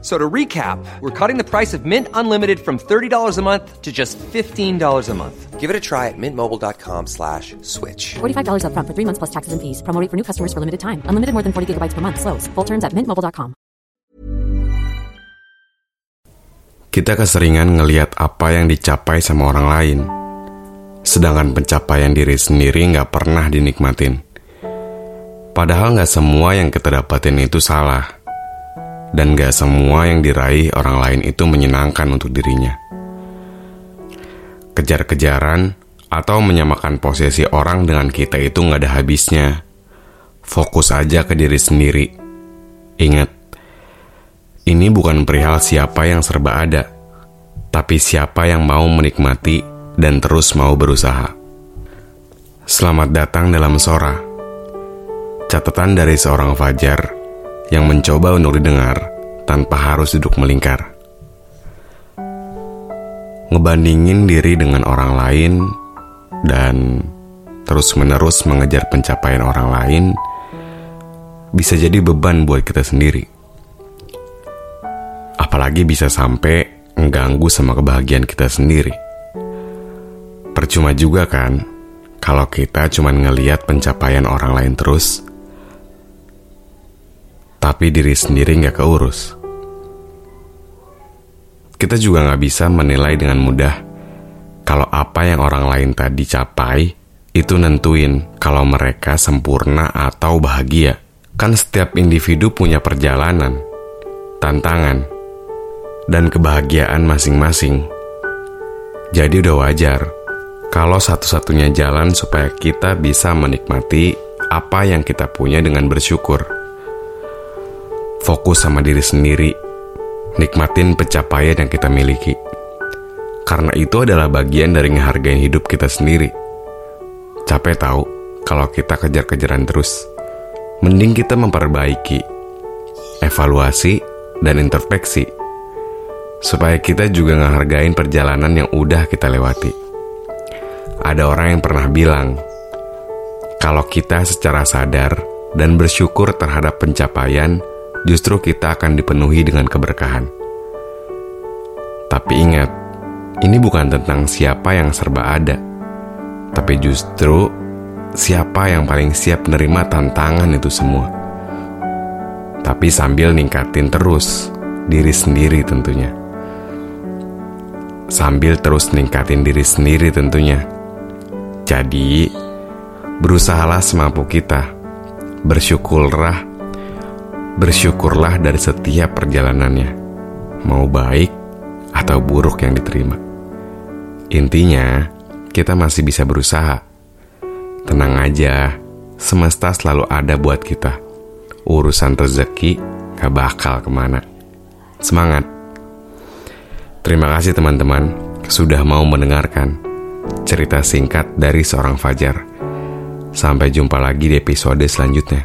So to recap, we're cutting the price of Mint Unlimited from $30 a month to just $15 a month. Give it a try at mintmobile.com slash switch. $45 upfront for three months plus taxes and fees. Promo rate for new customers for limited time. Unlimited more than 40 gigabytes per month. Slows. Full terms at mintmobile.com. Kita keseringan ngeliat apa yang dicapai sama orang lain, sedangkan pencapaian diri sendiri nggak pernah dinikmatin. Padahal nggak semua yang kita dapatin itu salah, dan nggak semua yang diraih orang lain itu menyenangkan untuk dirinya. Kejar-kejaran atau menyamakan posisi orang dengan kita itu nggak ada habisnya. Fokus aja ke diri sendiri. Ingat, ini bukan perihal siapa yang serba ada, tapi siapa yang mau menikmati dan terus mau berusaha. Selamat datang dalam Sora. Catatan dari seorang Fajar yang mencoba untuk didengar tanpa harus duduk melingkar. Ngebandingin diri dengan orang lain dan terus-menerus mengejar pencapaian orang lain bisa jadi beban buat kita sendiri apalagi bisa sampai mengganggu sama kebahagiaan kita sendiri. Percuma juga kan, kalau kita cuma ngeliat pencapaian orang lain terus, tapi diri sendiri nggak keurus. Kita juga nggak bisa menilai dengan mudah kalau apa yang orang lain tadi capai itu nentuin kalau mereka sempurna atau bahagia. Kan setiap individu punya perjalanan, tantangan, dan kebahagiaan masing-masing. Jadi udah wajar kalau satu-satunya jalan supaya kita bisa menikmati apa yang kita punya dengan bersyukur. Fokus sama diri sendiri, nikmatin pencapaian yang kita miliki. Karena itu adalah bagian dari ngehargain hidup kita sendiri. Capek tahu kalau kita kejar-kejaran terus. Mending kita memperbaiki, evaluasi, dan introspeksi supaya kita juga ngehargain perjalanan yang udah kita lewati. Ada orang yang pernah bilang, kalau kita secara sadar dan bersyukur terhadap pencapaian, justru kita akan dipenuhi dengan keberkahan. Tapi ingat, ini bukan tentang siapa yang serba ada, tapi justru siapa yang paling siap menerima tantangan itu semua. Tapi sambil ningkatin terus diri sendiri tentunya sambil terus ningkatin diri sendiri tentunya. Jadi, berusahalah semampu kita. Bersyukurlah, bersyukurlah dari setiap perjalanannya. Mau baik atau buruk yang diterima. Intinya, kita masih bisa berusaha. Tenang aja, semesta selalu ada buat kita. Urusan rezeki gak bakal ke mana. Semangat! Terima kasih teman-teman sudah mau mendengarkan cerita singkat dari seorang Fajar. Sampai jumpa lagi di episode selanjutnya.